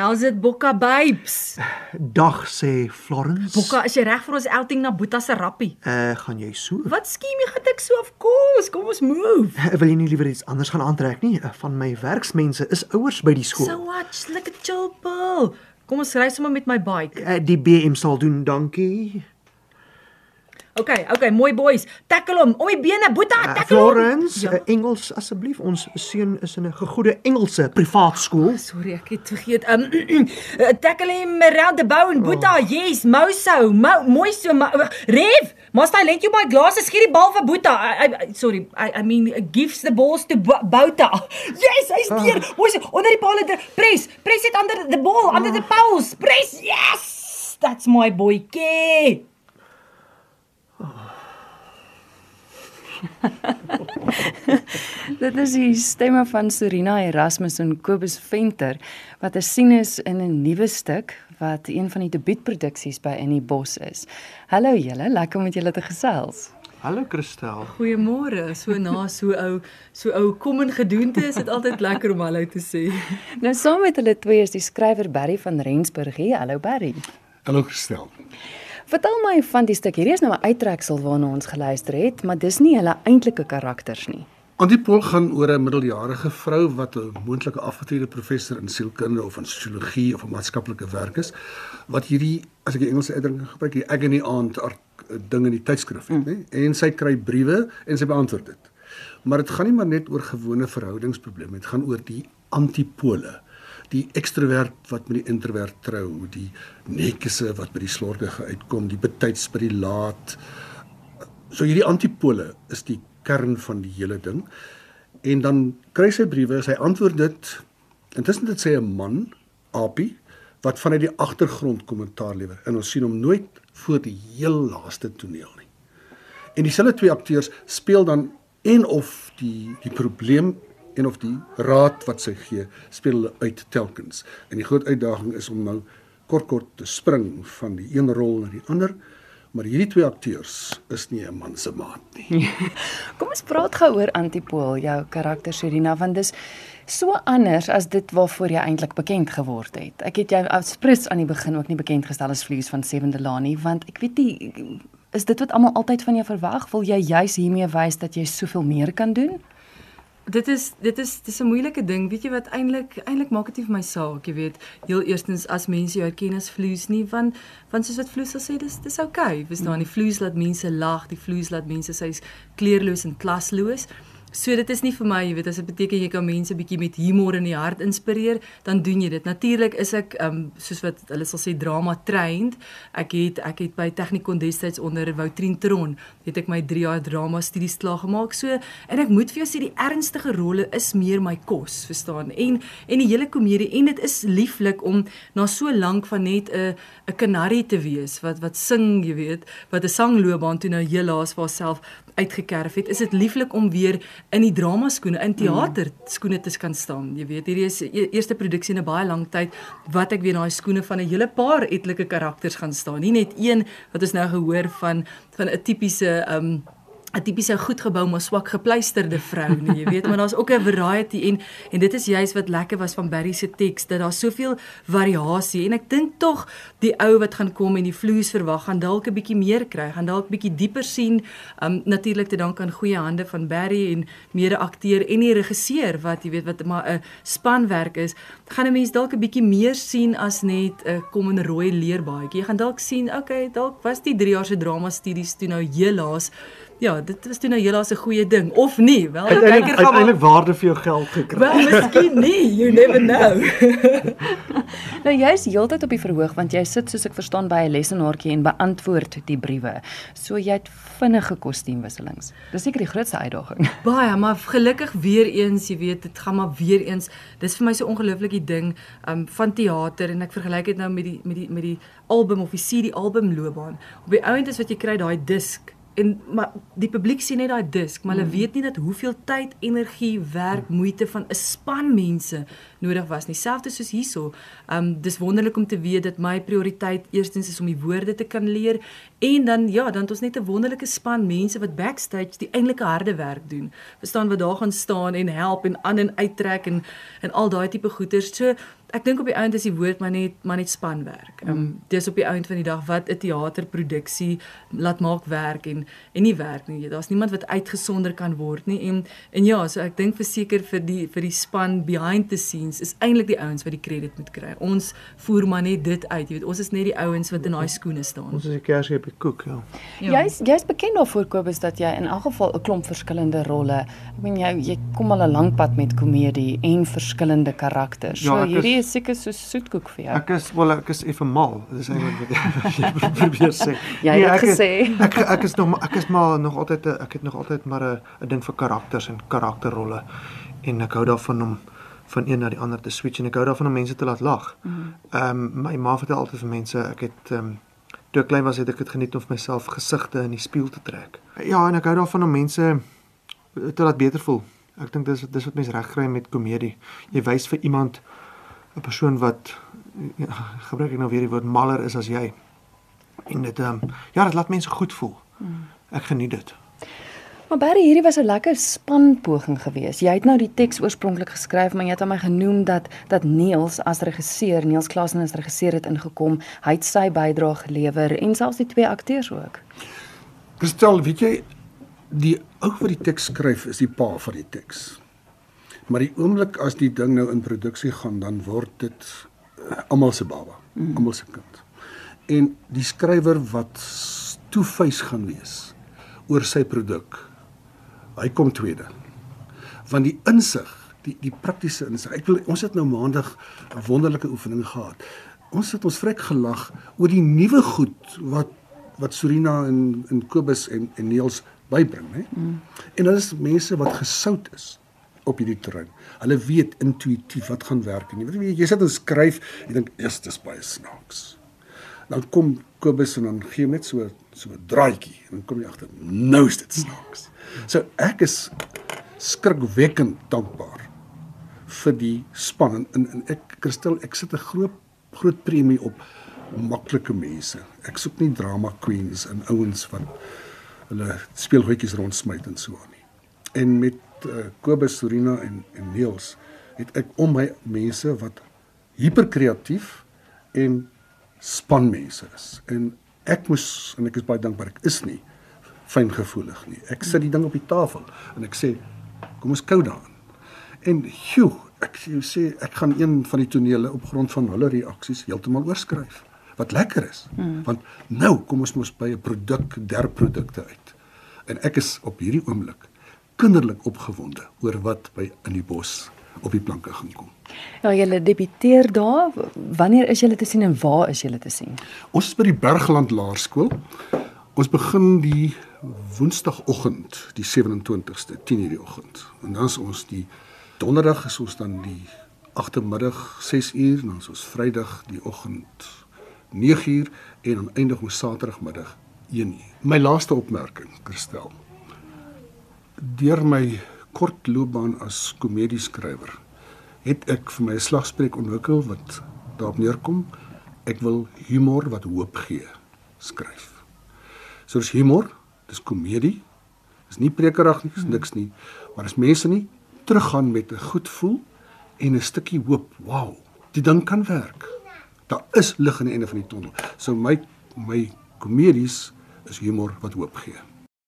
How's it Bokka babes? Dag sê Florence. Bokka, is jy reg vir ons outing na Boeta se rappie? Uh, gaan jy so? Wat skiem jy gaan ek so of course. Kom ons move. Uh, wil jy nie liewer iets anders gaan aantrek nie? Uh, van my werksmense is ouers by die skool. So what? Lekker chill, Paul. Kom ons ry sommer met my bike. Uh, die BM sal doen, dankie. Okay, okay, mooi boys. Tackle hom. Om die bene, Boeta, Uh, tackle hom. Florence, ja. uh, Engels asseblief. Ons seun is in 'n gegoede Engelse privaat skool. Sorry, ek het vergeet. Um uh, tackle him around the bow Boeta. Oh. Yes, Moso. Mo, mooi so. Mo, Rev, must I lend you my glasses? Skiet die bal vir Boeta. I, I sorry, I I mean uh, gives the balls to Boeta. Yes, hy's deur. Oh. Mooi so. Onder die paal press. Press it under the ball, oh. under the poles. Press. Yes. That's my boy. Ke. Dit is die stemme van Serena Erasmus en Kobus Venter wat 'n sien is in 'n nuwe stuk wat een van die debuutproduksies by Annie Bos is. Hallo julle, lekker om met julle te gesels. Hallo Christel. Goeiemôre. So na so ou, so ou kom en gedoente is dit altyd lekker om hallo te sê. Nou saam met hulle twee is die skrywer Barry van Rensburg hier. Hallo Barry. Hallo Christel. Vertel my van die stuk. Hierdie is nou 'n uittreksel waarna ons geluister het, maar dis nie hulle eintlike karakters nie. Antipol gaan oor 'n middeljarige vrou wat 'n moontlike afgetrede professor in sielkunde of in sosiologie of in maatskaplike werk is wat hierdie as ek die Engelse uitdrukking gebruik, die agony aunt ding in die tydskrif het, nê? En sy kry briewe en sy beantwoord dit. Maar dit gaan nie maar net oor gewone verhoudingsprobleme, dit gaan oor die antipole die ekstrovert wat met die introvert trou, die netjiese wat by die slordige uitkom, die betyds by die laat. So hierdie antipole is die kern van die hele ding. En dan kry sy briewe, sy antwoord dit. Intussen dit sê 'n man, Apie, wat vanuit die agtergrond kommentaar lewer. En ons sien hom nooit voor die heel laaste toneel nie. En dieselfde twee akteurs speel dan en of die die probleem en of die raad wat sy gee speel hulle uit telkens. En die groot uitdaging is om nou kort kort te spring van die een rol na die ander. Maar hierdie twee akteurs is nie 'n man se maat nie. Kom ons praat gou oor Antipool, jou karakter Serena, want dis so anders as dit waarvoor jy eintlik bekend geword het. Ek het jou as prins aan die begin ook nie bekend gestel as Vlies van Sewende Laan nie, want ek weet nie is dit wat almal altyd van jou verwag? Wil jy juis hiermee wys dat jy soveel meer kan doen? Dit is dit is dis 'n moeilike ding. Weet jy wat eintlik eintlik maak dit nie vir my saak, jy weet. Heel eerstens as mense jou herken as vloes nie, want want soos wat vloes sal sê, dis dis oukei. Okay. Verstaan, die vloes laat mense lag, die vloes laat mense sy's kleerloos en klasloos. So dit is nie vir my, jy weet, as dit beteken jy kan mense bietjie met humor in die hart inspireer, dan doen jy dit. Natuurlik is ek um soos wat hulle sal sê drama trained. Ek het ek het by Technikon destyds onder Woutrin Tron, het ek my 3 jaar drama studies klaar gemaak. So en ek moet vir jou sê die ernstige rolle is meer my kos, verstaan? En en die hele komedie en dit is lieflik om na so lank van net 'n 'n kanarie te wees wat wat sing, jy weet, wat 'n sangloopbaan toe nou helaas vir haarself uitgekerf het. Is dit lieflik om weer in die drama skoene, in teater skoene te kan staan. Jy weet, hierdie is die eerste produksie in 'n baie lang tyd wat ek weer daai skoene van 'n hele paar etlike karakters gaan staan. Nie net een wat ons nou gehoor van van 'n tipiese um 'n tipiese goed gebou maar swak gepleisterde vrou nie, jy weet, maar daar's ook 'n variety en en dit is juist wat lekker was van Barry se teks dat daar soveel variasie en ek dink tog die ou wat gaan kom en die vloes verwag gaan dalk 'n bietjie meer kry, gaan dalk bietjie dieper sien. Um natuurlik te dank aan goeie hande van Barry en mede-akteur en die regisseur wat jy weet wat maar 'n spanwerk is, gaan 'n mens dalk 'n bietjie meer sien as net 'n uh, kom 'n rooi leerbaadjie. Jy gaan dalk sien, okay, dalk was die 3 jaar se drama studies toe nou helaas Ja, dit was toe nou helaas 'n goeie ding of nie. Wel, kyker gaan eintlik waarde vir jou geld gekry. Wel, miskien nie, you never know. nou jy's heeltyd op die verhoog want jy sit soos ek verstaan by 'n lesenaartjie en beantwoord die briewe. So jy het vinnige kostuumwisselings. Dis seker die grootste uitdaging. Baie, maar gelukkig weer eens, jy weet, dit gaan maar weer eens. Dis vir my so ongelooflik die ding um van teater en ek vergelyk dit nou met die met die met die album of die CD album loopbaan. Op die ouend is wat jy kry daai disk en maar die publiek sien net daai disk, maar hulle mm. weet nie dat hoeveel tyd, energie, werk, moeite van 'n span mense nodig was nie. Selfs soos hierso. Um dis wonderlik om te weet dat my prioriteit eerstens is om die woorde te kan leer en dan ja, dan het ons net 'n wonderlike span mense wat backstage die eintlike harde werk doen. Verstaan wat daar gaan staan en help en aan en uittrek en en al daai tipe goeders. So ek dink op die ount is die woord maar net maar net spanwerk. Ehm um, dis op die ount van die dag wat 'n teaterproduksie laat maak werk en en nie werk nie. Daar's niemand wat uitgesonder kan word nie. En en ja, so ek dink verseker vir die vir die span behind the scenes is eintlik die ouens wat die krediet moet kry. Ons voer maar net dit uit. Jy weet, ons is net die ouens wat in daai skoene staan. Ons is die kersie koek, ja. Ja. Jy's jy's bekend daarvoor Kobus dat jy in elk geval 'n klomp verskillende rolle. Ek meen jy jy kom al 'n lank pad met komedie en verskillende karakters. Ja, so is- hierdie is seker so soetkoek vir jou. Ek is wel ek is effe mal. Dis eintlik wat jy probeer sê. Jy het ek is- gesê. Ek ek is nog ek is maar nog altyd 'n ek het nog altyd maar 'n 'n ding vir karakters en karakterrolle en ek hou daarvan om van een na die ander te switch en ek hou daarvan om mense te laat lag. Ehm um, my ma vertel altyd vir mense ek het ehm um, toe ek klein was het ek dit geniet om myself gesigte in die spieël te trek. Ja, en ek hou daarvan om mense te laat beter voel. Ek dink dis dis wat mense regkry met komedie. Jy wys vir iemand 'n persoon wat ja, gebruik ek nou weer die woord maller is as jy. En dit ehm um, ja, dit laat mense goed voel. Ek geniet dit. Maar Barry, hierdie was 'n lekker spanpoging geweest. Jy het nou die teks oorspronklik geskryf, maar jy het aan my genoem dat dat Niels as regisseur, Niels Klasen as regisseur het ingekom. Hy het sy bydrae gelewer en selfs die twee akteurs ook. Kristel, weet jy, die ou wat die teks skryf is die pa van die teks. Maar die oomblik as die ding nou in produksie gaan, dan word dit uh, almal se baba, mm. almal se kind. En die skrywer wat s- toefys gaan wees oor sy produk, hy kom tweede. Want die insig, die die praktiese insig. Ek wil ons het nou maandag 'n wonderlike oefening gehad. Ons het ons vrek gelag oor die nuwe goed wat wat Surina en en Kobus en en Niels bybring, hè. Mm. En hulle is mense wat gesout is op hierdie terrein. Hulle weet intuïtief wat gaan werk en jy weet jy sit en skryf, jy dink eers dis baie snaaks. Dan kom Kobus en dan gee hom net so so 'n draaitjie en dan kom jy agter, nou is dit snaaks. So ek is skrikwekkend dankbaar vir die span en, en, en ek Christel, ek sit 'n groot groot premie op maklike mense. Ek soek nie drama queens en ouens wat hulle speelgoedjies rondsmyt en so aan nie. En met uh, Kobus, Sorina en en Niels het ek om my mense wat hiperkreatief en spanmense is. En ek moes en ek is baie dankbaar ek is nie fyngevoelig nie. Ek sit die ding op die tafel en ek sê kom ons kou daaraan. En joe, ek jy sê ek gaan een van die tonele op grond van hulle reaksies heeltemal oorskryf. Wat lekker is. Hmm. Want nou kom ons mos by 'n produk der produkte uit. En ek is op hierdie oomblik kinderlik opgewonde oor wat by in die bos op die planke gaan kom. Ja, julle debuteer daar. Wanneer is julle te sien en waar is julle te sien? Ons is by die Bergland Laerskool. Ons begin die Woensdagoggend, die 27ste, 10:00 die oggend. En dan is ons die Donderdag is ons dan die agtermiddag 6:00 en dan is ons Vrydag die oggend 9:00 en dan eindig ons Saterdagmiddag 1:00. My laaste opmerking, Christel. Deur my kort loopbaan as komedieskrywer het ek vir my 'n slagspreuk ontwikkel wat daarop neerkom ek wil humor wat hoop gee skryf. So dis humor, dis komedie. Dis nie prekerig nie, dis niks nie, maar as mense nie teruggaan met 'n goed gevoel en 'n stukkie hoop, wow, die ding kan werk. Daar is lig aan die einde van die tonnel. So my my komedies is humor wat hoop gee.